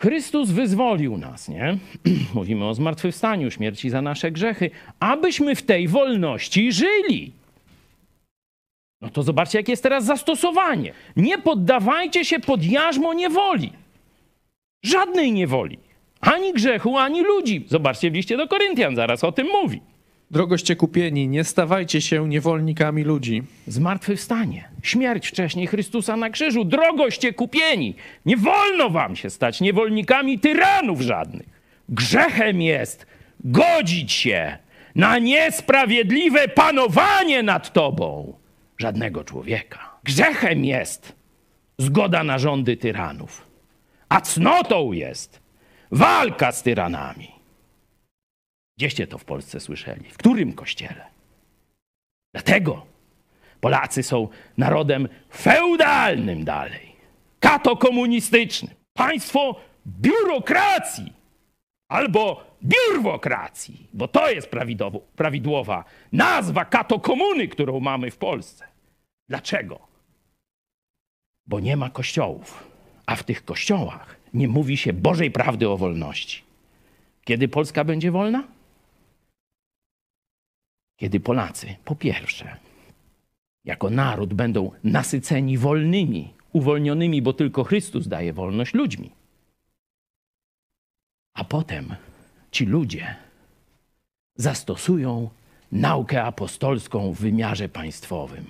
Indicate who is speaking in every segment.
Speaker 1: Chrystus wyzwolił nas, nie? Mówimy o zmartwychwstaniu, śmierci za nasze grzechy, abyśmy w tej wolności żyli. No to zobaczcie, jakie jest teraz zastosowanie. Nie poddawajcie się pod jarzmo niewoli. Żadnej niewoli. Ani grzechu, ani ludzi. Zobaczcie w liście do Koryntian, zaraz o tym mówi.
Speaker 2: Drogoście kupieni, nie stawajcie się niewolnikami ludzi.
Speaker 1: Zmartwychwstanie, śmierć wcześniej Chrystusa na krzyżu, drogoście kupieni. Nie wolno wam się stać niewolnikami tyranów żadnych. Grzechem jest godzić się na niesprawiedliwe panowanie nad tobą żadnego człowieka. Grzechem jest zgoda na rządy tyranów, a cnotą jest walka z tyranami. Gdzieście to w Polsce słyszeli? W którym kościele? Dlatego Polacy są narodem feudalnym dalej, katokomunistycznym. Państwo biurokracji albo biurwokracji, bo to jest prawidłowa nazwa katokomuny, którą mamy w Polsce. Dlaczego? Bo nie ma kościołów, a w tych kościołach nie mówi się Bożej prawdy o wolności. Kiedy Polska będzie wolna? Kiedy Polacy, po pierwsze, jako naród będą nasyceni wolnymi, uwolnionymi, bo tylko Chrystus daje wolność ludźmi. A potem ci ludzie zastosują naukę apostolską w wymiarze państwowym.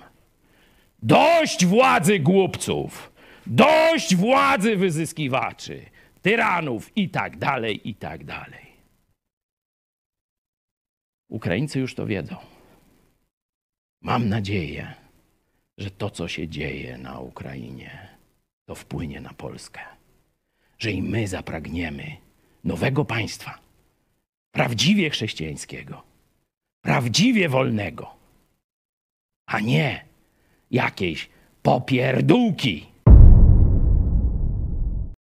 Speaker 1: Dość władzy głupców, dość władzy wyzyskiwaczy, tyranów i tak dalej, i tak dalej. Ukraińcy już to wiedzą. Mam nadzieję, że to, co się dzieje na Ukrainie, to wpłynie na Polskę. Że i my zapragniemy nowego państwa, prawdziwie chrześcijańskiego, prawdziwie wolnego, a nie jakiejś popierdółki